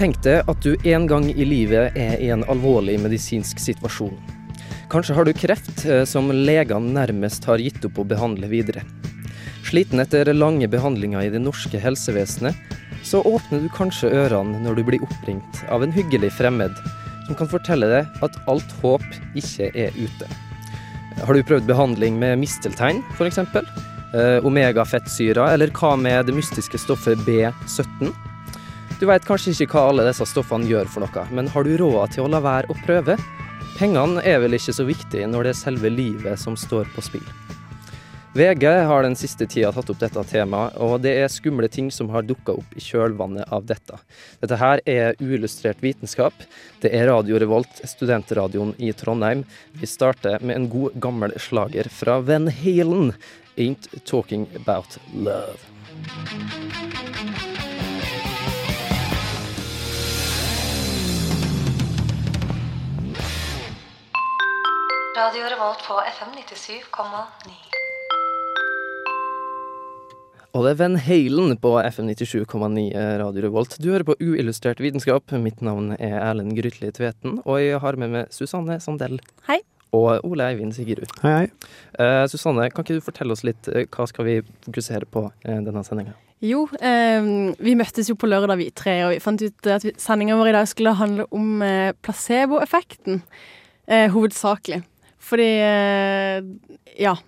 Tenk deg at du en gang i livet er i en alvorlig medisinsk situasjon. Kanskje har du kreft eh, som legene nærmest har gitt opp å behandle videre. Sliten etter lange behandlinger i det norske helsevesenet, så åpner du kanskje ørene når du blir oppringt av en hyggelig fremmed som kan fortelle deg at alt håp ikke er ute. Har du prøvd behandling med misteltein, f.eks.? Eh, Omega-fettsyra, eller hva med det mystiske stoffet B17? Du veit kanskje ikke hva alle disse stoffene gjør for noe, men har du råd til å la være å prøve? Pengene er vel ikke så viktig når det er selve livet som står på spill. VG har den siste tida tatt opp dette temaet, og det er skumle ting som har dukka opp i kjølvannet av dette. Dette her er uillustrert vitenskap. Det er Radio Revolt, studentradioen i Trondheim. Vi starter med en god, gammel slager fra Van Halen, 'Ain't Talking About Love'. Radio Revolt på FM 97,9. Og det er Van Halen på FM 97,9 Radio Revolt. Du hører på Uillustrert vitenskap. Mitt navn er Erlend Grytli Tveten, og jeg har med meg Susanne Sandell. Hei. Og Ole Eivind Sigurd. Hei, hei. Uh, Susanne, kan ikke du fortelle oss litt uh, hva skal vi fokusere på uh, denne sendinga? Jo, eh, vi møttes jo på lørdag, vi tre, og vi fant ut at sendinga vår i dag skulle handle om eh, placeboeffekten. Eh, hovedsakelig. Fordi eh, Ja.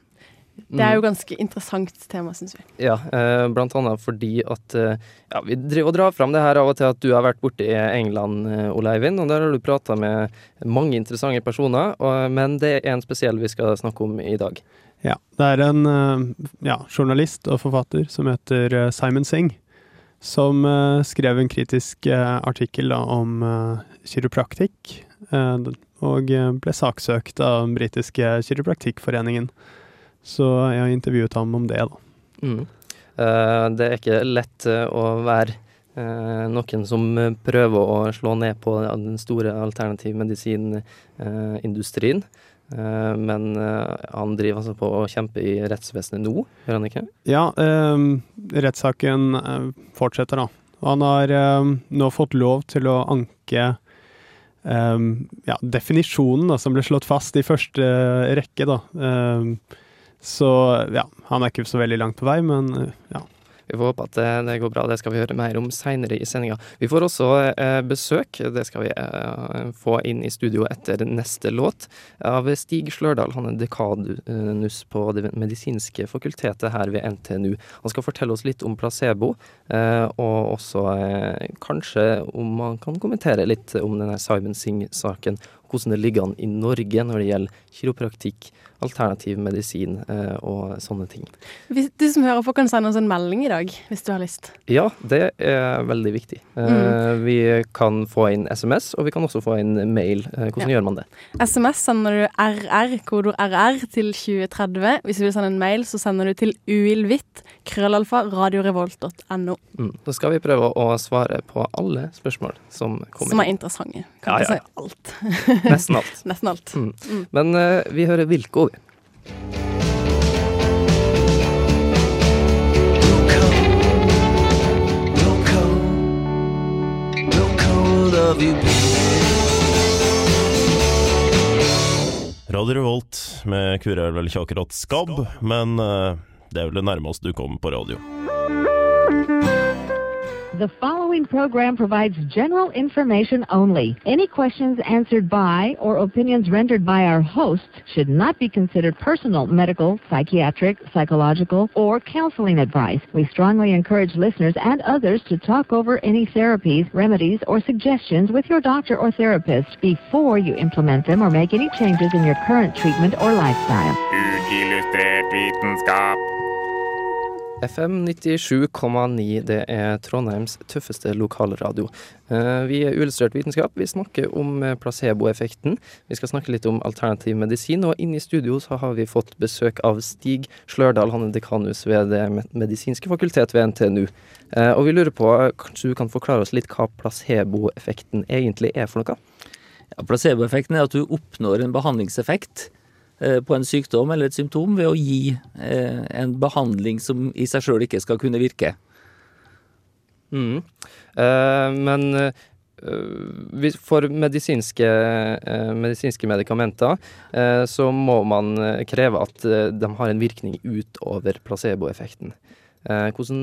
Det er jo ganske interessant tema, syns vi. Ja, eh, blant annet fordi at eh, ja, vi driver og drar fram det her av og til at du har vært borte i England, Ole Eivind, og der har du prata med mange interessante personer, men det er en spesiell vi skal snakke om i dag. Ja, det er en ja, journalist og forfatter som heter Simon Singh, som skrev en kritisk artikkel da, om kiropraktikk, eh, og eh, ble saksøkt av den britiske kiropraktikkforeningen. Så jeg har intervjuet ham om det, da. Mm. Eh, det er ikke lett eh, å være noen som prøver å slå ned på den store alternativmedisinindustrien. Men han driver altså på å kjempe i rettsvesenet nå, gjør han ikke? Ja, eh, rettssaken fortsetter da. Han har eh, nå fått lov til å anke eh, ja, definisjonen da, som ble slått fast i første rekke, da. Um, så ja, han er ikke så veldig langt på vei, men eh, ja. Vi får håpe at det, det går bra. Det skal vi høre mer om seinere i sendinga. Vi får også eh, besøk, det skal vi eh, få inn i studio etter neste låt, av Stig Slørdal. Han er dekanus på Det medisinske fakultetet her ved NTNU. Han skal fortelle oss litt om placebo, eh, og også eh, kanskje om han kan kommentere litt om denne Simon Singh-saken. Hvordan det ligger an i Norge når det gjelder kiropraktikk, alternativ medisin eh, og sånne ting. Hvis, du som hører på, kan sende oss en melding i dag, hvis du har lyst. Ja, det er veldig viktig. Eh, Vi kan få inn SMS, og vi kan også få inn mail. Eh, hvordan Ja. gjør man det? SMS sender du RR, kodeord RR, til 2030. Hvis du vil sende en mail, så sender du til uilvitt, krøllalfa, radiorevolt.no. Mm. Da skal vi prøve å svare på alle spørsmål som kommer. Som er interessante. Kan Ja, ja, ja, alt. Nesten alt. Nesten alt. Mm. Men uh, vi hører Vilko, vi. Radio Revolt med Kure er vel ikke akkurat skabb, men uh, det er vel det nærmeste du kommer på radio. The following program provides general information only. Any questions answered by or opinions rendered by our hosts should not be considered personal, medical, psychiatric, psychological, or counseling advice. We strongly encourage listeners and others to talk over any therapies, remedies, or suggestions with your doctor or therapist before you implement them or make any changes in your current treatment or lifestyle. FM 97,9, det er Trondheims tøffeste lokalradio. Eh, Vi er Uillustrert vitenskap. Vi snakker om eh, placeboeffekten. Vi skal snakke litt om alternativ medisin, og inne i studio så har vi fått besøk av Stig Slørdal. Han er dekanus ved Det medisinske fakultet ved NTNU. Eh, Og vi lurer på, kanskje du kan forklare oss litt hva placeboeffekten egentlig er for noe? Ja, Placeboeffekten er at du oppnår en behandlingseffekt eh, på en sykdom eller et symptom ved å gi eh, en behandling som i seg sjøl ikke skal kunne virke. Mm. Eh, men eh, for medisinske, eh, medisinske medikamenter eh, så må man eh, kreve at eh, de har en virkning utover placeboeffekten. Eh, hvordan,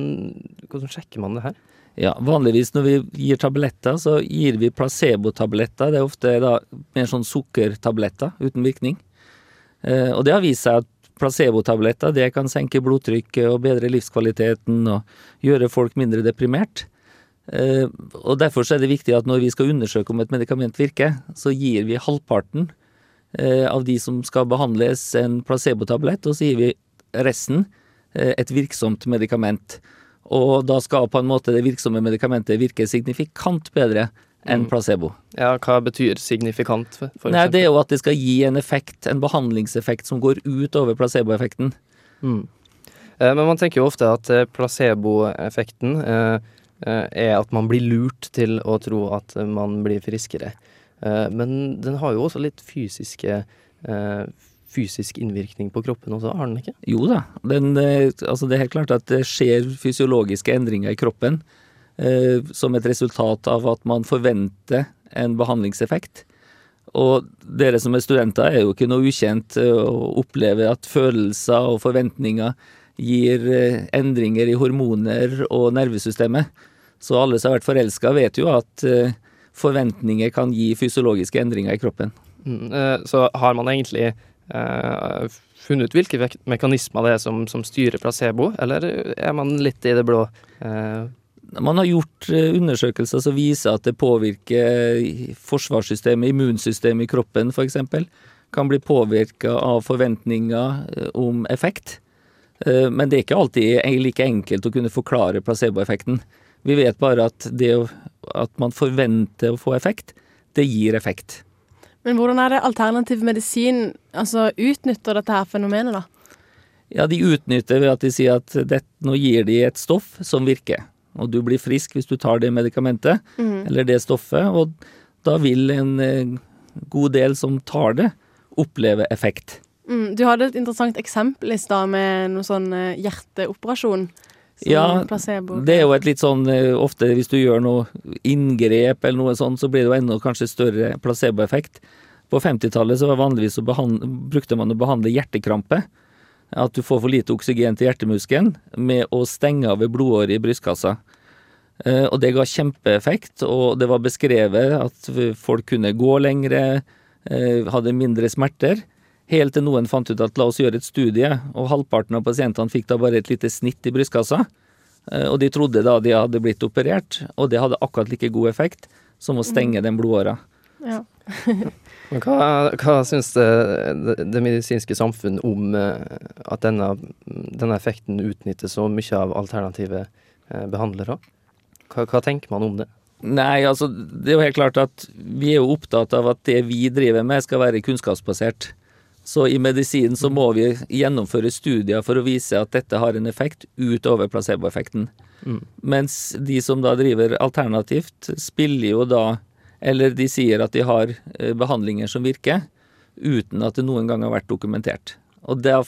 hvordan sjekker man det her? Ja, Vanligvis når vi gir tabletter, så gir vi placebotabletter. Det er ofte da mer sånn sukkertabletter uten virkning. Eh, og det har vist seg at placebotabletter det kan senke blodtrykket og bedre livskvaliteten og gjøre folk mindre deprimert. Eh, og Derfor er det viktig at når vi skal undersøke om et medikament virker, så gir vi halvparten eh, av de som skal behandles en placebotablett, og så gir vi resten et virksomt medikament. Og da skal på en måte det virksomme medikamentet virke signifikant bedre enn Mm. placebo. Ja, hva betyr signifikant, for, for Nei, det er jo at det skal gi en effekt, en behandlingseffekt som går ut over placeboeffekten. Mm. Eh, Men man tenker jo ofte at eh, placeboeffekten eh, er at man blir lurt til å tro at man blir friskere. Eh, Men den har jo også litt fysiske eh, fysisk innvirkning på kroppen også, har den ikke? Jo da, den, altså det er helt klart at det skjer fysiologiske endringer i kroppen som et resultat av at man forventer en behandlingseffekt. Og dere som er studenter er jo ikke noe ukjent og å oppleve at følelser og forventninger gir eh, endringer i hormoner og nervesystemet. Så alle som har vært forelska vet jo at eh, forventninger kan gi fysiologiske endringer i kroppen. Mm. eh, Så har man egentlig eh, funnet ut hvilke mekanismer det er som, som styrer placebo, eller er man litt i det blå? Eh, Man har gjort eh, undersøkelser som viser at det påvirker forsvarssystemet, immunsystemet i kroppen f.eks. Kan bli påvirka av forventninger eh, om effekt. Eh, Men det er ikke alltid like enkelt å kunne forklare placeboeffekten. Vi vet bare at det at man forventer å få effekt, det gir effekt. Men hvordan er det alternativ medisin altså utnytter dette her fenomenet, da? Ja, de utnytter ved at de sier at det, nå gir de et stoff som virker. Og du blir frisk hvis du tar det medikamentet eller det stoffet, og da vil en eh, god del som tar det, oppleve effekt. Mm, du hadde et interessant eksempel i stad med noe sånn eh, hjerteoperasjon. Ja, placebo. Det er jo et litt sånn eh, Ofte hvis du gjør noe inngrep eller noe sånt, så blir det jo enda kanskje større placeboeffekt. På 50-tallet så var vanligvis å behandle, brukte man å behandle hjertekrampe. At du får for lite oksygen til hjertemuskelen med å stenge av ved blodåret i brystkassa. Eh, Og det ga kjempeeffekt, og det var beskrevet at folk kunne gå lengre, eh, hadde mindre smerter. Helt til noen fant ut at la oss gjøre et studie, og halvparten av pasientene fikk da bare et lite snitt i brystkassa. Eh, Og de trodde da de hadde blitt operert, og det hadde akkurat like god effekt som å stenge den blodåra. Ja. Men hva, hva syns det, det, det medisinske samfunn om eh, at denne, denne effekten utnyttes så mye av alternative eh, behandlere? Hva, hva tenker man om det? Nei, altså det er jo helt klart at vi er jo opptatt av at det vi driver med skal være kunnskapsbasert. Så i medisin så må vi gjennomføre studier for å vise at dette har en effekt utover placeboeffekten. Mm. Mens de som da driver alternativt, spiller jo da Eller de sier at de har eh, behandlinger som virker, uten at det noen gang har vært dokumentert. Og da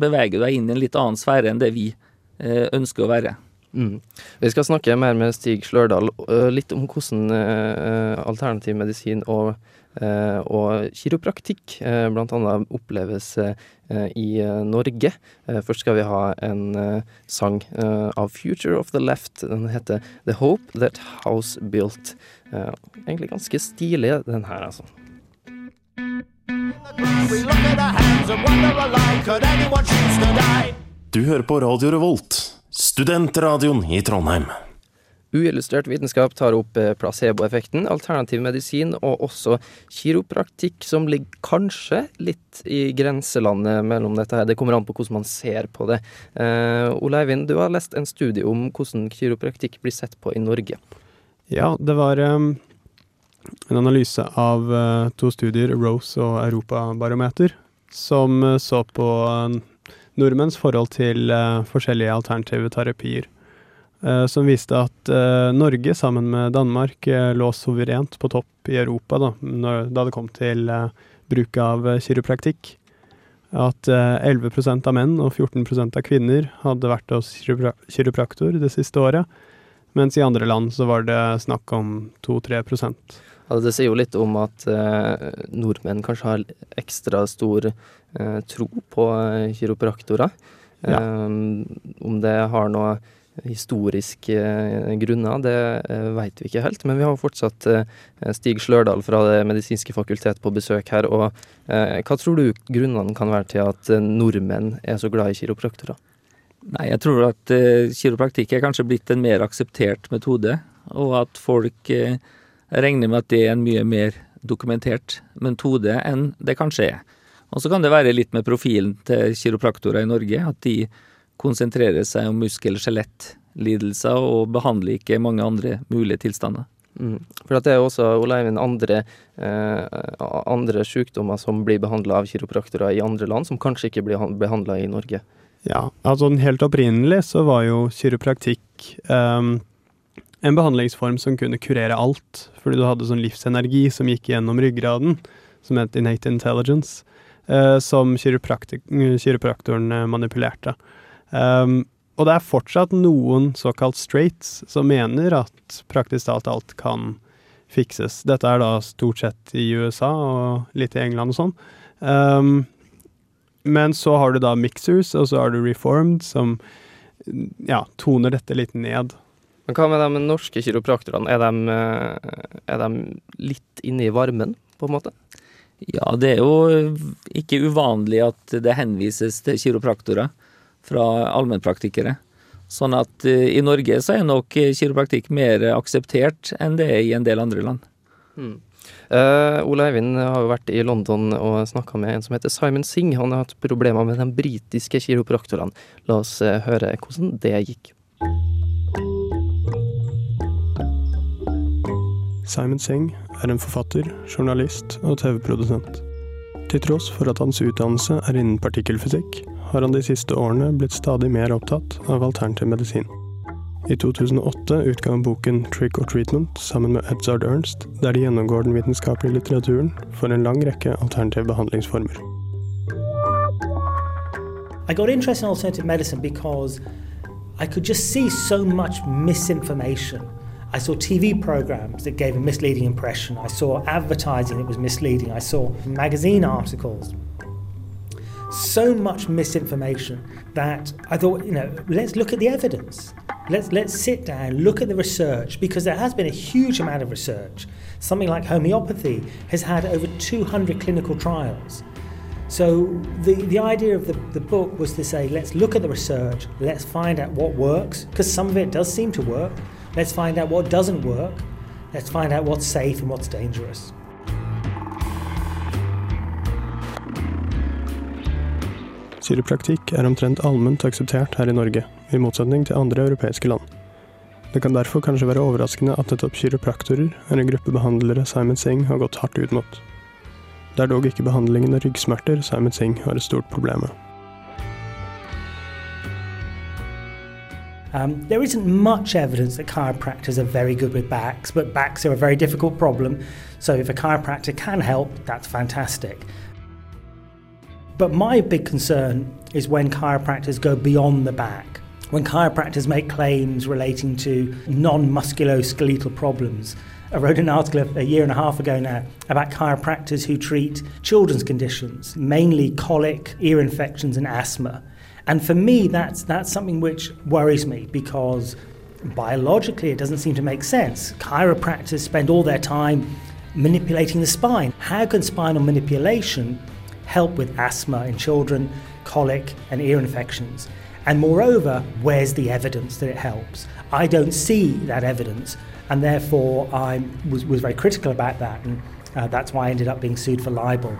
beveger deg inn i en litt annen sfære enn det vi eh, ønsker å være. Mm. Vi skal snakke mer med Stig Slørdal litt om hvordan eh, alternativ medisin og, eh, og kiropraktikk eh, annet oppleves eh, i eh, Norge. Eh, først skal vi ha en eh, sang eh, av Future of the Left. Den heter The Hope That House Built. Eh, egentlig ganske stilig, den her, altså. Du hører på Radio Revolt, studentradioen i Trondheim. Uillustrert vitenskap tar opp eh, placeboeffekten, alternativ medisin og også kiropraktikk, som ligger kanskje litt i grenselandet mellom dette her. Det kommer an på hvordan man ser på det. Uh, Ole Eivind, du har lest en studie om hvordan kiropraktikk blir sett på i Norge. Ja, det var um, en analyse av uh, to studier, Rose og Europabarometer, som uh, så på nordmenns forhold til forskjellige alternative terapier. Eh, som viste at eh, Norge sammen med Danmark eh, lå suverent på topp i Europa da, når, da det kom til bruk av kiropraktikk. At 11% av menn og 14% av kvinner hadde vært hos kiropraktor det siste året. Mens i andre land så var det snakk om 2-3% altså Det sier jo litt om at eh, nordmenn kanskje har ekstra stor eh, tro på kiropraktorer. Ja. Eh, om det har noe historiske eh, grunner, det veit vet vi ikke helt. Men vi har fortsatt eh, Stig Slørdal fra Det medisinske fakultet på besøk her. Og hva tror du grunnene kan være til at nordmenn er så glad i kiropraktorer? Nei, jeg tror at kiropraktikk er kanskje blitt en mer akseptert metode, og at folk regner med at det er en mye mer dokumentert metode enn det kanskje er. Og så kan det være litt med profilen til kiropraktorer i Norge, at de konsentrerer seg om muskel- og skjelettlidelser og behandler ikke mange andre mulige tilstander. Mm. For det er også Ole Eivind, andre, eh, andre sykdommer som blir behandla av kiropraktorer i andre land, som kanskje ikke blir behandla i Norge. Ja, altså helt opprinnelig så var jo kiropraktikk eh, en behandlingsform som kunne kurere alt, fordi du hadde sånn livsenergi som gikk gjennom ryggraden, som het innate intelligence, eh, som kiropraktoren manipulerte. Um, og det er fortsatt noen såkalt straights som mener at praktisk talt alt kan fikses. Dette er da stort sett i USA og litt i England og sånn. Um, men så har du da mixers, og så har du reformed, som ja, toner dette litt ned. Men hva med de norske kiropraktorene? Er de, eh, er de litt inne i varmen, på en måte? Ja, det er jo ikke uvanlig at det henvises til kiropraktorer fra allmennpraktikere. Sånn at uh, i Norge så er nok kiropraktikk mer akseptert enn det er i en del andre land. Mm. Uh, Ole Eivind har jo vært i London og snakka med en som heter Simon Singh. Han har hatt problemer med de britiske kiropraktorene. La oss høre hvordan det gikk. Simon Singh er en forfatter, journalist og TV-produsent. Til tross for at hans utdannelse er innen partikkelfysikk, har han de siste årene blitt stadig mer opptatt av alternativ medisin. I 2008 utga han boken Trick or Treatment sammen med Edzard Ernst, der de gjennomgår den vitenskapelige litteraturen for en lang rekke alternative behandlingsformer. I got interested in alternative medicine because I could just see so much misinformation. I saw TV programs that gave a misleading impression. I saw advertising that was misleading. I saw magazine articles so much misinformation that I thought, you know, let's look at the evidence. Let's let's sit down, look at the research because there has been a huge amount of research. Something like homeopathy has had over 200 clinical trials. So the, the idea of the, the book was to say, let's look at the research, let's find out what works, because some of it does seem to work. Let's find out what doesn't work. Let's find out what's safe and what's dangerous. Kiropraktikk er omtrent allment akseptert her i Norge, i motsetning til andre europeiske land. Det kan derfor kanskje være overraskende at nettopp kiropraktorer er en gruppe behandlere Simon Singh har gått hardt ut mot. Det er dog ikke behandlingen av ryggsmerter Simon Singh har et stort problem med. Um, there isn't much evidence that chiropractors are very good with backs, but backs are a very difficult problem. So if a chiropractor can help, that's fantastic. But my big concern is when chiropractors go beyond the back. When chiropractors make claims relating to non musculoskeletal problems. I wrote an article a year and a half ago now about chiropractors who treat children's conditions, mainly colic, ear infections, and asthma. And for me, that's, that's something which worries me because biologically it doesn't seem to make sense. Chiropractors spend all their time manipulating the spine. How can spinal manipulation help with asthma in children, colic, and ear infections. And moreover, where's the evidence that it helps? I don't see that evidence, and therefore I was, was very critical about that, and uh, that's why I ended up being sued for libel.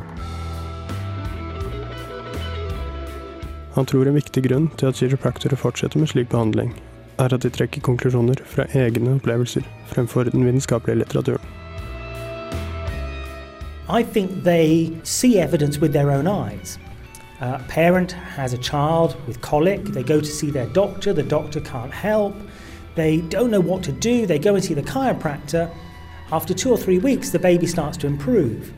Han tror en viktig grunn til at kiropraktorer fortsetter med slik behandling, er at de trekker konklusjoner fra egne opplevelser fremfor den vitenskapelige litteraturen. I think they see evidence with their own eyes. Uh, a parent has a child with colic, they go to see their doctor, the doctor can't help, they don't know what to do, they go and see the chiropractor. After two or three weeks, the baby starts to improve.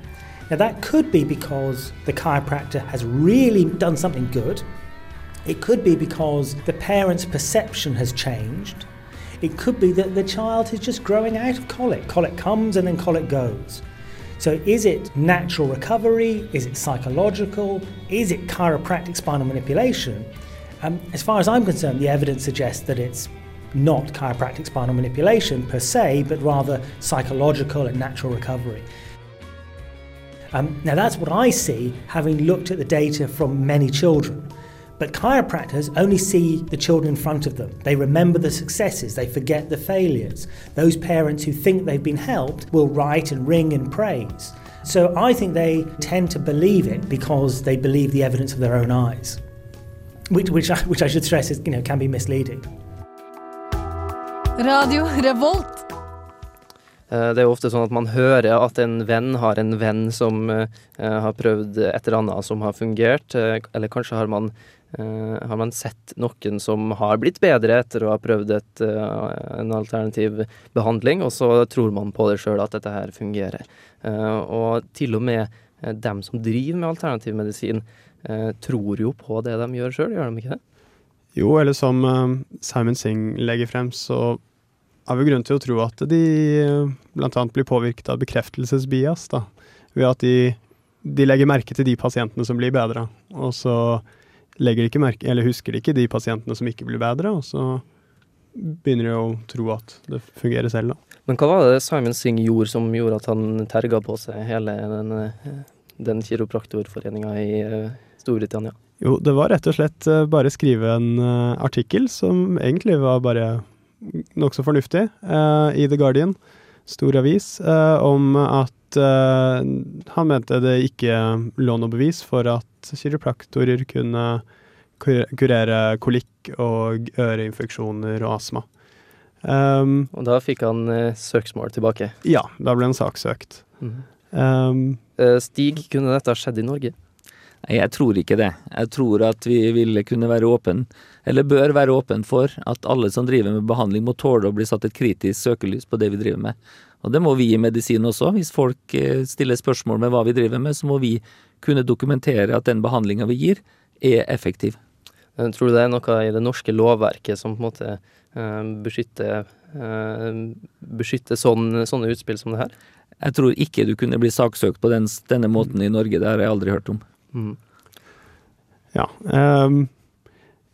Now, that could be because the chiropractor has really done something good. It could be because the parent's perception has changed. It could be that the child is just growing out of colic. Colic comes and then colic goes. So, is it natural recovery? Is it psychological? Is it chiropractic spinal manipulation? Um, as far as I'm concerned, the evidence suggests that it's not chiropractic spinal manipulation per se, but rather psychological and natural recovery. Um, now, that's what I see having looked at the data from many children. But chiropractors only see the children in front of them. They remember the successes, they forget the failures. Those parents who think they've been helped will write and ring and praise. So I think they tend to believe it because they believe the evidence of their own eyes, which, which, I, which I should stress is, you know, can be misleading. Radio Revolt. Eh, Det er jo ofte sånn at man hører at en venn har en venn som eh, har prøvd et eller annet som har fungert, eh, eller kanskje har man, har man sett noen som har blitt bedre etter å ha prøvd et, eh, en alternativ behandling, og så tror man på det sjøl at dette her fungerer. Eh, Og til og med eh, dem som driver med alternativ medisin, eh, tror jo på det de gjør sjøl, gjør de ikke det? Jo, eller som eh, Simon Singh legger frem, så har vi grunn til å tro at de eh, annet blir påvirket av bekreftelsesbias, da. Ved at de, de legger merke til de pasientene som blir bedre, og så legger de ikke merke, eller husker de ikke de pasientene som ikke blir bedre, og så begynner de å tro at det fungerer selv, da. Men hva var det Simon Singh gjorde som gjorde at han terga på seg hele den, eh, den kiropraktorforeninga i eh, Storbritannia? Jo, det var rett og slett eh, bare skrive en artikkel som egentlig var bare nokså fornuftig, i The Guardian, stor avis, eh, om at eh, han mente det ikke lå noe bevis for at kiropraktorer kunne kurere kolikk og øreinfeksjoner og astma. Um, Og da fikk han eh, søksmål tilbake. ja, da ble en sak søkt. Mhm. Um, Stig, kunne dette skjedd i Norge? Jeg tror ikke det. Jeg tror at vi ville kunne være åpen, eller bør være åpen for, at alle som driver med behandling må tåle å bli satt et kritisk søkelys på det vi driver med. Og det må vi i medisin også. Hvis folk eh, stiller spørsmål med hva vi driver med, så må vi kunne dokumentere at den behandlinga vi gir, er effektiv. Tror du det er noe i det norske lovverket som på en måte eh, beskytter, eh, beskytter sånne, sånne utspill som det her? Jeg tror ikke du kunne bli saksøkt på den, denne måten i Norge, det har jeg aldri hørt om. Mhm. Ja. Um,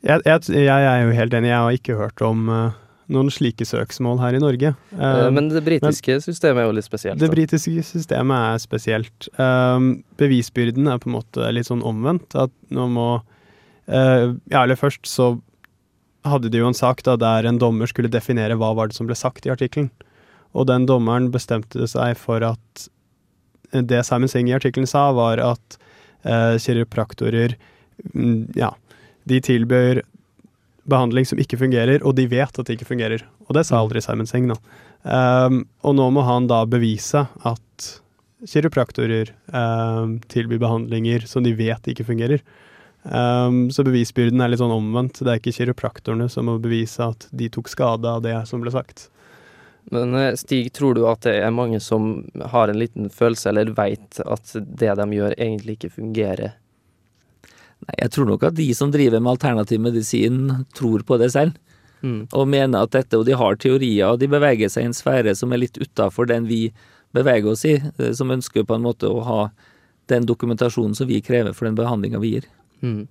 jeg, jeg, jeg er jo helt enig, jeg har ikke hørt om uh, noen slike søksmål her i Norge. Eh, Ehm, Men det britiske systemet er jo litt spesielt. Det da. britiske systemet er spesielt. Ehm, bevisbyrden er på en måte litt sånn omvendt. At nå må eh, Ja, eller først så hadde de jo en sak da der en dommer skulle definere hva var det som ble sagt i artikkelen. Og den dommeren bestemte seg for at det Simon Singh i artikkelen sa, var at kiropraktorer mm, Ja, de tilbyr behandling som ikke fungerer, og de vet at det ikke fungerer. Og det sa aldri Simon Singh, da. Um, og nå må han da bevise at kiropraktorer um, tilbyr behandlinger som de vet ikke fungerer. Um, så bevisbyrden er litt sånn omvendt. Det er ikke kiropraktorene som må bevise at de tok skade av det som ble sagt. Men eh, Stig, tror du at det er mange som har en liten følelse, eller veit at det de gjør egentlig ikke fungerer? Nei, jeg tror nok at de som driver med alternativ medisin, tror på det selv. Mm. Og mener at dette, og de har teorier, og de beveger seg i en sfære som er litt utafor den vi beveger oss i, eh, som ønsker på en måte å ha den dokumentasjonen som vi krever for den behandlinga vi gir. Mm.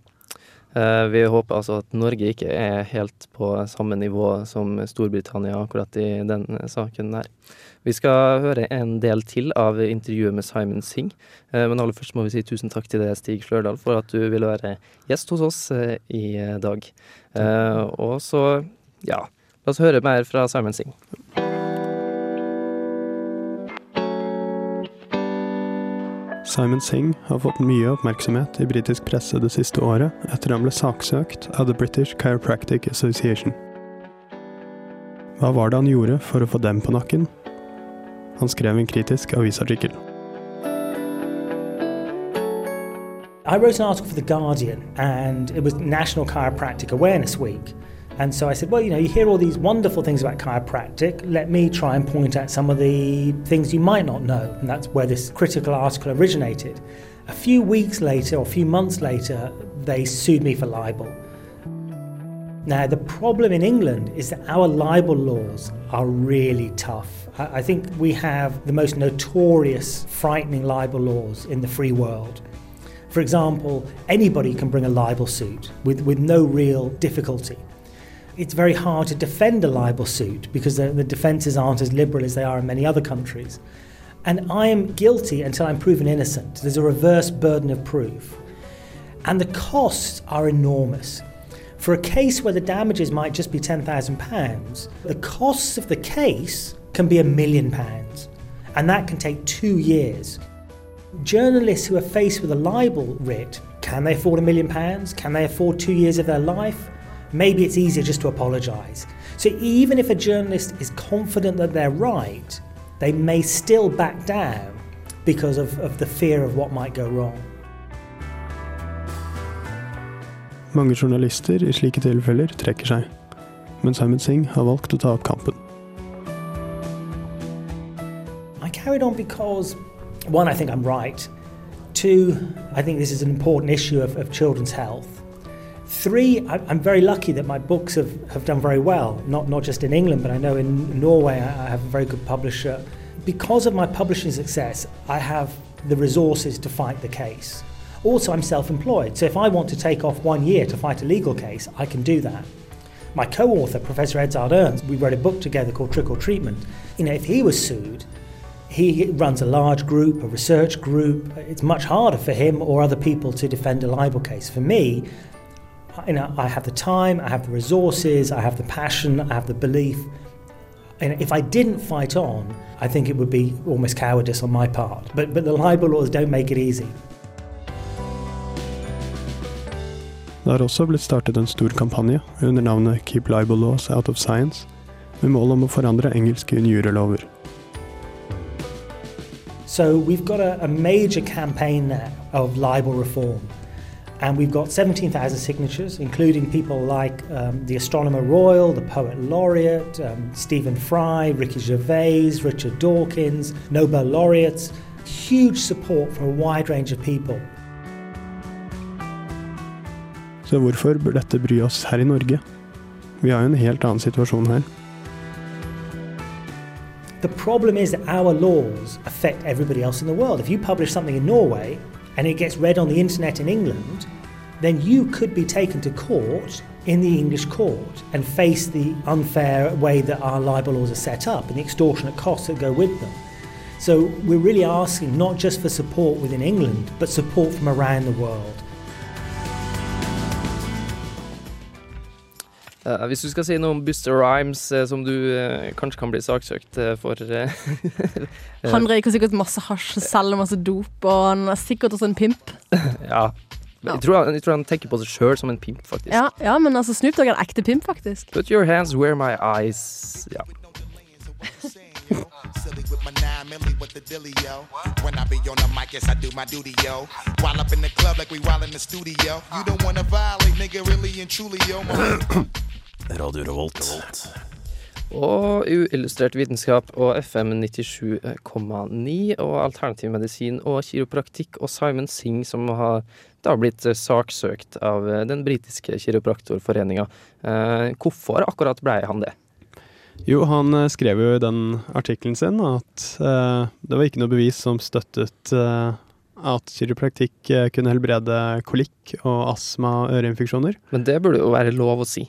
Eh, vi håper altså at Norge ikke er helt på samme nivå som Storbritannia akkurat i den saken der. Vi skal høre en del til av intervjuet med Simon Singh, eh, men aller først må vi si tusen takk til deg, Stig Flørdal, for at du ville være gjest hos oss eh, i dag. Og så, ja, la oss høre mer fra Simon Singh. Simon Singh har fått mye oppmerksomhet i britisk presse det siste året etter han ble saksøkt av The British Chiropractic Association. Hva var det han gjorde for å få dem på nakken? Han skrev en kritisk avisartikkel. I wrote an article for The Guardian, and it was National Chiropractic Awareness Week. And so I said, well, you know, you hear all these wonderful things about chiropractic. Let me try and point out some of the things you might not know. And that's where this critical article originated. A few weeks later, or a few months later, they sued me for libel. Now, the problem in England is that our libel laws are really tough. I think we have the most notorious, frightening libel laws in the free world. For example, anybody can bring a libel suit with, with no real difficulty it's very hard to defend a libel suit because the, the defences aren't as liberal as they are in many other countries. And I am guilty until I'm proven innocent. There's a reverse burden of proof. And the costs are enormous. For a case where the damages might just be £10,000, the costs of the case can be a million pounds. And that can take two years. Journalists who are faced with a libel writ can they afford a million pounds? Can they afford two years of their life? Maybe it's easier just to apologise. So even if a journalist is confident that they're right, they may still back down because of, of the fear of what might go wrong. Mange journalister i slike tilfeller trekker seg, men Simon Singh har valgt å ta opp kampen. I carried on because, one, I think I'm right. Two, I think this is an important issue of, of children's health. Three, I'm very lucky that my books have, have done very well, not, not just in England, but I know in Norway I have a very good publisher. Because of my publishing success, I have the resources to fight the case. Also, I'm self employed, so if I want to take off one year to fight a legal case, I can do that. My co author, Professor Edzard Ernst, we wrote a book together called Trick or Treatment. You know, if he was sued, he runs a large group, a research group. It's much harder for him or other people to defend a libel case. For me, you know, I have the time, I have the resources, I have the passion, I have the belief. And if I didn't fight on, I think it would be almost cowardice on my part. But, but the libel laws don't make it easy. Det har også blitt startet en stor kampanje under navnet Keep Libel Laws Out of Science, med mål om å forandre engelske injurielover. So we've got a, a major campaign now of libel reform. And we've got 17,000 signatures, including people like um, the Astronomer Royal, the Poet Laureate, um, Stephen Fry, Ricky Gervais, Richard Dawkins, Nobel laureates. Huge support from a wide range of people. Så hvorfor bør dette bry oss her i Norge? Vi har jo en helt annen situasjon her. The problem is that our laws affect everybody else in the world. If you publish something in Norway, and it gets read on the internet in England, then you could be taken to court in the English court and face the unfair way that our libel laws are set up and the extortionate costs that go with them. So we're really asking not just for support within England, but support from around the world. Uh, hvis du skal si noe om Buster Rhymes, uh, som du uh, kanskje kan bli saksøkt for Han røyker sikkert masse hasj og selger masse dop, og han er sikkert også en pimp. ja. ja. Jeg, tror han, jeg, tror han, tenker på seg sjøl som en pimp, faktisk. Ja, ja men altså Snoop Dogg er en ekte pimp, faktisk. Put your hands where my eyes Ja. silly with my nine milli with the dilly, yo. When I be on the mic, yes, I do my duty, yo. While up in the club like we while in the studio. You don't wanna violate, nigga, really and truly, yo. Radio Revolt. Og uillustrert vitenskap og FM 97,9 og alternativ medisin og kiropraktikk og Simon Singh, som har da blitt saksøkt av den britiske kiropraktorforeninga. Eh, hvorfor akkurat ble han det? Jo, han eh, skrev jo i den artikkelen sin at uh, det var ikke noe bevis som støttet at kiropraktikk eh, kunne helbrede kolikk og astma og øreinfeksjoner. Men det burde jo være lov å si.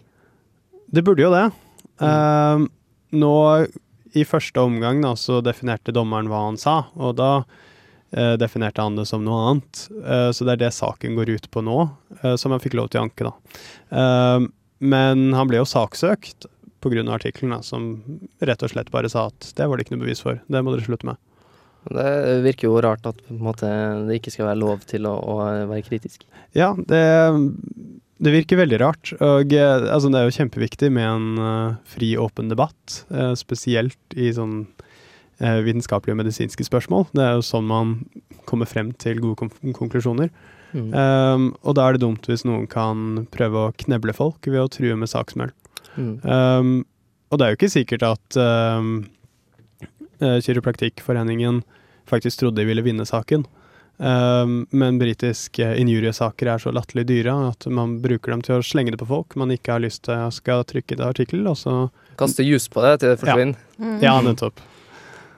Det burde jo det. Eh, nå i første omgang da, så definerte dommeren hva han sa, og da uh, definerte han det som noe annet. Uh, så det er det saken går ut på nå, eh, som han fikk lov til å anke, da. Eh, men han ble jo saksøkt pga. artikkelen, som rett og slett bare sa at det var det ikke noe bevis for. Det må dere slutte med. Det virker jo rart at måte, det ikke skal være lov til å, å være kritisk. Ja, det, det virker veldig rart. Og eh, altså, det er jo kjempeviktig med en eh, fri, åpen debatt. eh, spesielt i sånn vitenskapelige og medisinske spørsmål. Det er jo sånn man kommer frem til gode konklusjoner. Mm. Um, og da er det dumt hvis noen kan prøve å kneble folk ved å true med saksmøll. Mm. Um, og det er jo ikke sikkert at um, Kiropraktikkforeningen faktisk trodde de ville vinne saken. Um, men britiske injuriesaker er så latterlig dyre at man bruker dem til å slenge det på folk man ikke har lyst til skal trykke det artikkel, og så Kaste jus på det til det forsvinner. Mm. Ja, nettopp.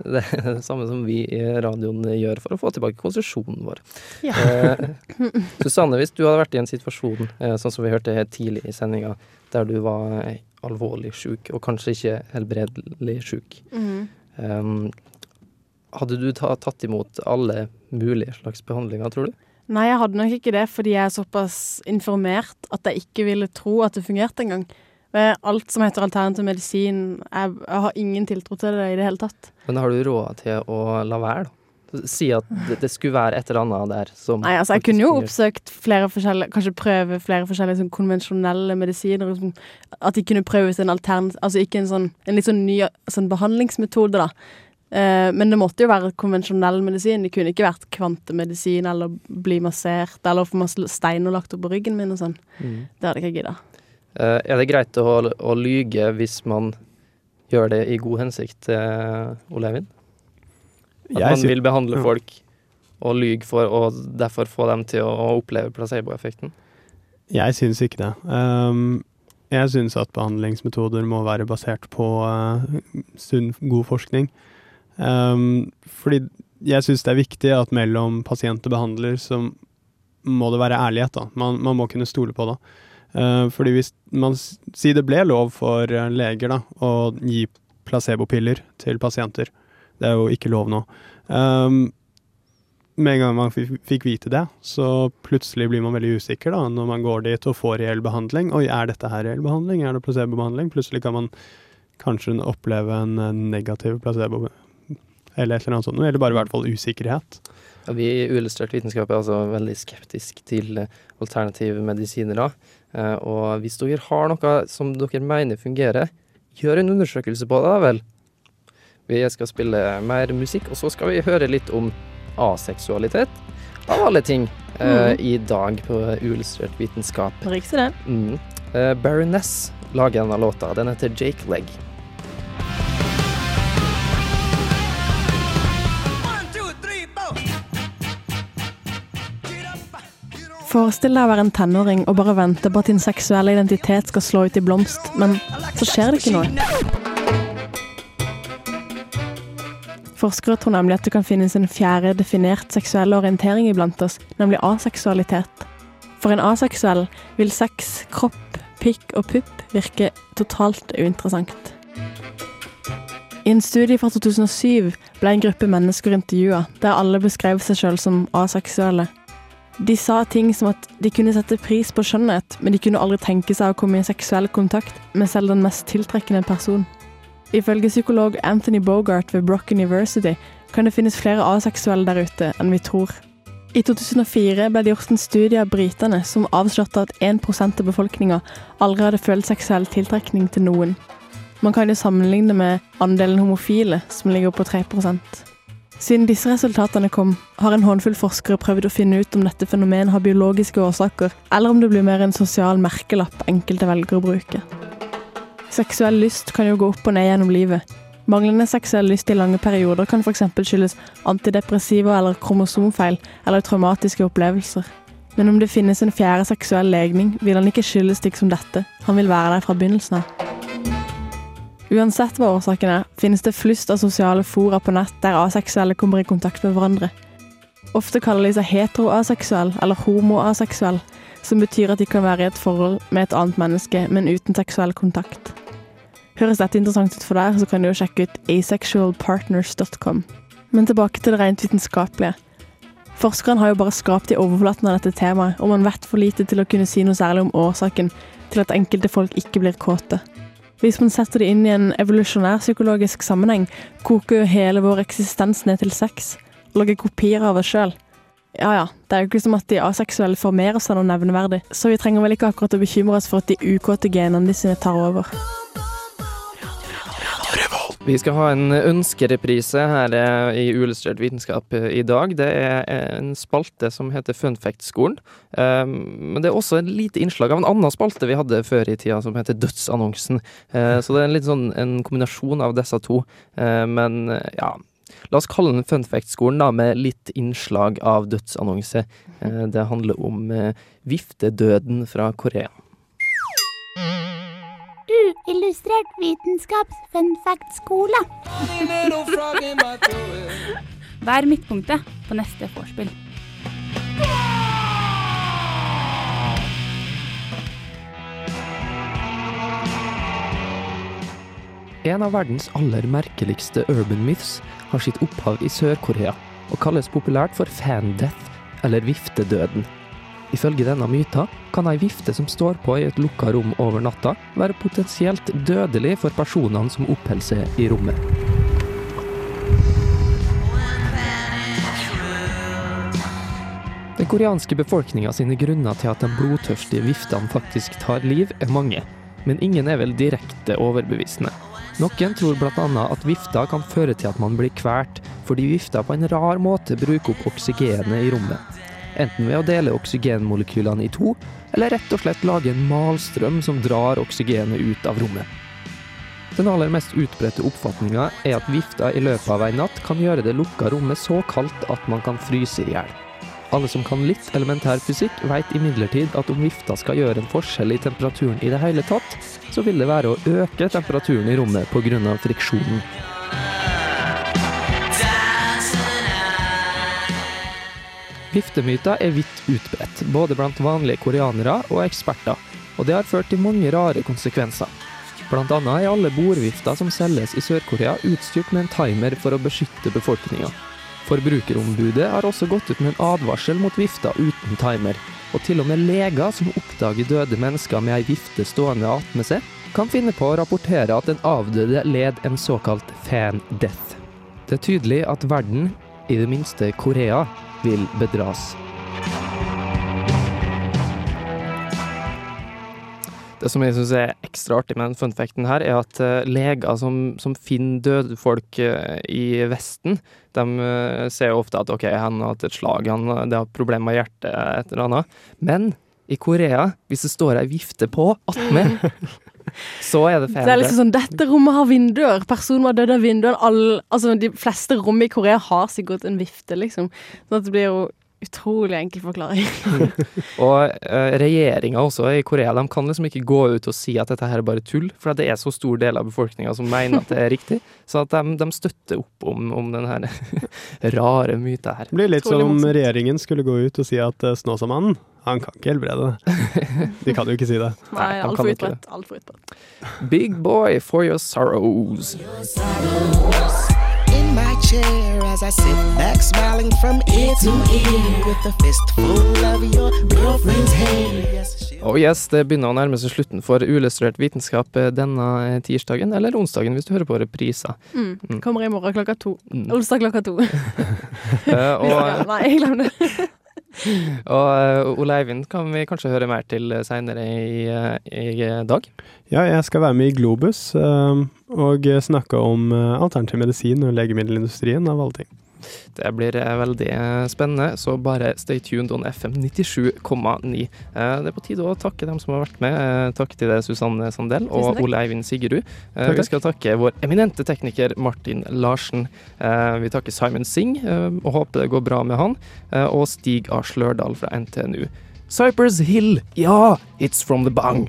Det er det samme som vi i radioen gjør for å få tilbake konsesjonen vår. Ja. Eh, Susanne, hvis du hadde vært i en situasjon, eh, sånn som vi hørte helt tidlig i sendinga, der du var eh, alvorlig sjuk, og kanskje ikke helbredelig sjuk, mm. um, hadde du ta, tatt imot alle mulige slags behandlinger, tror du? Nei, jeg hadde nok ikke det, fordi jeg er såpass informert at jeg ikke ville tro at det fungerte engang. Eh, Alt som heter alternativ medisin, jeg, jeg har ingen tiltro til det i det hele tatt. Men har du råd til å la være, da? Si at det, det skulle være et eller annet der som Nei, altså Jeg kunne jo oppsøkt flere forskjellige Kanskje prøve flere forskjellige sånn konvensjonelle medisiner. Sånn, at de kunne prøve ut en altern... Altså ikke en sånn En litt sånn ny sånn behandlingsmetode, da. Eh, men det måtte jo være konvensjonell medisin. Det kunne ikke vært kvantemedisin eller bli massert eller få masse steiner lagt opp på ryggen min og sånn. Mm. Det hadde jeg ikke gidda. Eh, er det greit å, å lyge hvis man gjør det i god hensikt, uh, Ole Eivind? At Jeg man vil behandle ja. folk og lyge for å derfor få dem til å, å oppleve placeboeffekten? Jeg syns ikke det. Um, jeg syns at behandlingsmetoder må være basert på uh, sunn, god forskning. Um, fordi jeg syns det er viktig at mellom pasient og behandler så må det være ærlighet. da. Man, man må kunne stole på det. Uh, fordi hvis man sier det ble lov for uh, leger da, å gi placebopiller til pasienter. Det er jo ikke lov nå. Um, med en gang man fikk vite det, så plutselig blir man veldig usikker da, når man går dit og får reell behandling. Oi, er dette her reell behandling? Er det placebobehandling? Plutselig kan man kanskje oppleve en eh, negativ placebo, eller et eller annet sånt, eller bare i hvert fall usikkerhet. Ja, vi i Uillustrert vitenskap er altså veldig skeptisk til eh, alternative medisiner. da. Eh, Og hvis dere har noe som dere mener fungerer, gjør en undersøkelse på det, da vel. Vi skal spille mer musikk, og så skal vi høre litt om aseksualitet. Av alle ting mm. I dag på Uillustrert vitenskap. Riktig det. Mm. Eh, Baroness lager en av låta. Den heter Jake Leg. Forestill deg å være en tenåring og bare vente på at din seksuelle identitet skal slå ut i blomst, men så skjer det ikke noe. Forskere tror nemlig at det kan finnes en fjerde definert seksuell orientering iblant oss, nemlig aseksualitet. For en aseksuell vil sex, kropp, pikk og pupp virke totalt uinteressant. I en studie fra 2007 ble en gruppe mennesker intervjua, der alle beskrev seg sjøl som aseksuelle. De sa ting som at de kunne sette pris på skjønnhet, men de kunne aldri tenke seg å komme i seksuell kontakt med selv den mest tiltrekkende person. Ifølge psykolog Anthony Bogart ved Brock University kan det finnes flere aseksuelle der ute enn vi tror. I 2004 ble det gjort en studie av britene som avslørte at 1% av befolkninga aldri hadde følt seksuell tiltrekning til noen. Man kan jo sammenligne med andelen homofile, som ligger på 3 siden disse resultatene kom, har en håndfull forskere prøvd å finne ut om dette fenomenet har biologiske årsaker, eller om det blir mer en sosial merkelapp enkelte velger å bruke. Seksuell lyst kan jo gå opp og ned gjennom livet. Manglende seksuell lyst i lange perioder kan f.eks. skyldes antidepressiva eller kromosomfeil eller traumatiske opplevelser. Men om det finnes en fjerde seksuell legning, vil han ikke skyldes slik som dette. Han vil være der fra begynnelsen av. Uansett hva årsaken er, finnes det flust av sosiale fora på nett der aseksuelle kommer i kontakt med hverandre. Ofte kaller de seg heteroaseksuell eller homoaseksuell, som betyr at de kan være i et forhold med et annet menneske, men uten seksuell kontakt. Høres dette interessant ut for deg, så kan du jo sjekke ut asexualpartners.com. Men tilbake til det rent vitenskapelige. Forskeren har jo bare skrapt i overflaten av dette temaet, og man vet for lite til å kunne si noe særlig om årsaken til at enkelte folk ikke blir kåte. Hvis man setter det inn i en evolusjonær psykologisk sammenheng, koker jo hele vår eksistens ned til sex. Og lager kopier av oss sjøl. Ja ja, det er jo ikke som at de aseksuelle formerer seg noe nevneverdig, så vi trenger vel ikke akkurat å bekymre oss for at de ukåte genene de sine tar over. Vi skal ha en ønskereprise her eh, i Uillustrert vitenskap eh, i dag. Det er en spalte som heter Funfact-skolen. Men det er også et lite innslag av en annen spalte vi hadde før i tida, som heter Dødsannonsen. Så det er en litt sånn en kombinasjon av disse to. Men ja, La oss kalle den Funfact-skolen da, med litt innslag av dødsannonse. Eh, det handler om eh, viftedøden fra Korea. Uillustrert vitenskaps funfact-skole. Vær midtpunktet på neste vorspiel. En av verdens aller merkeligste urban myths har sitt opphav i Sør-Korea, og kalles populært for fan-death, eller viftedøden. Ifølge denne myta kan ei vifte som står på i et lukka rom over natta, være potensielt dødelig for personene som oppholder seg i rommet. Den koreanske befolkninga sine grunner til at de blodtørstige viftene faktisk tar liv, er mange, men ingen er vel direkte overbevisende. Noen tror bl.a. at vifta kan føre til at man blir kvalt, fordi vifta på en rar måte bruker opp oksygenet i rommet. Enten ved å dele oksygenmolekylene i to, eller rett og slett lage en malstrøm som drar oksygenet ut av rommet. Den aller mest utbredte oppfatninga er at vifta i løpet av ei natt kan gjøre det lukka rommet så kaldt at man kan fryse i hjel. Alle som kan litt elementær fysikk, vet imidlertid at om vifta skal gjøre en forskjell i temperaturen i det hele tatt, så vil det være å øke temperaturen i rommet pga. friksjonen. Viftemyter er vidt utbredt, både blant vanlige koreanere og eksperter, og det har ført til mange rare konsekvenser. Blant annet er alle bordvifter som selges i Sør-Korea utstyrt med en timer for å beskytte befolkninga. Forbrukerombudet har også gått ut med en advarsel mot vifter uten timer, og til og med leger som oppdager døde mennesker med ei vifte stående attmed seg, kan finne på å rapportere at den avdøde led en såkalt fan death. Det er tydelig at verden, i det minste Korea, vil bedras. Det som jeg syns er ekstra artig med den funfacten her, er at uh, leger som, som, finner døde folk uh, i Vesten, de uh, ser jo ofte at OK, han har hatt et slag, han det har problemer med hjertet, et eller annet. Men i Korea, hvis det står ei vifte på attmed Så er det fan. Det er liksom sånn, Dette rommet har vinduer. Personen var død av vinduene. All, altså, de fleste rom i Korea har sikkert en vifte, liksom. Sånn at det blir jo utrolig enkel forklaring. og uh, regjeringa også i Korea de kan liksom ikke gå ut og si at dette her er bare tull, for det er så stor del av befolkninga som mener at det er riktig. Så at de, de støtter opp om, om den her rare myta her. Det blir litt som om regjeringen skulle gå ut og si at uh, Snåsamannen han kan ikke helbrede det. De kan jo ikke si det. Nei, altfor utbredt. Altfor utbredt. Big boy for your sorrows. For Your sorrows my chair as I sit back smiling from ear to ear with a fistful of your girlfriend's hair. Oh yes, det begynner å nærme seg slutten for Uillustrert vitenskap eh, denne eh, tirsdagen, eller onsdagen hvis du hører på repriser. Mm. Mm. Kommer i morgen klokka to. Mm. Onsdag klokka to. uh, og, nei, jeg glemmer det. og uh, Ole Eivind kan vi kanskje høre mer til seinere i, uh, i, dag? Ja, jeg skal være med i Globus og snakke om alternativ medisin og legemiddelindustrien, av alle ting. Det blir eh, veldig eh, spennende, så bare stay tuned on FM 97,9. Eh, det er på tide å takke dem som har vært med. Takk til deg, Susanne Sandel og Ole Eivind Sigerud. Vi skal takke vår eminente tekniker Martin Larsen. Vi takker Simon Singh og håper det går bra med han. Og Stig A. Slørdal fra NTNU. Cypress Hill, ja, it's from the bang.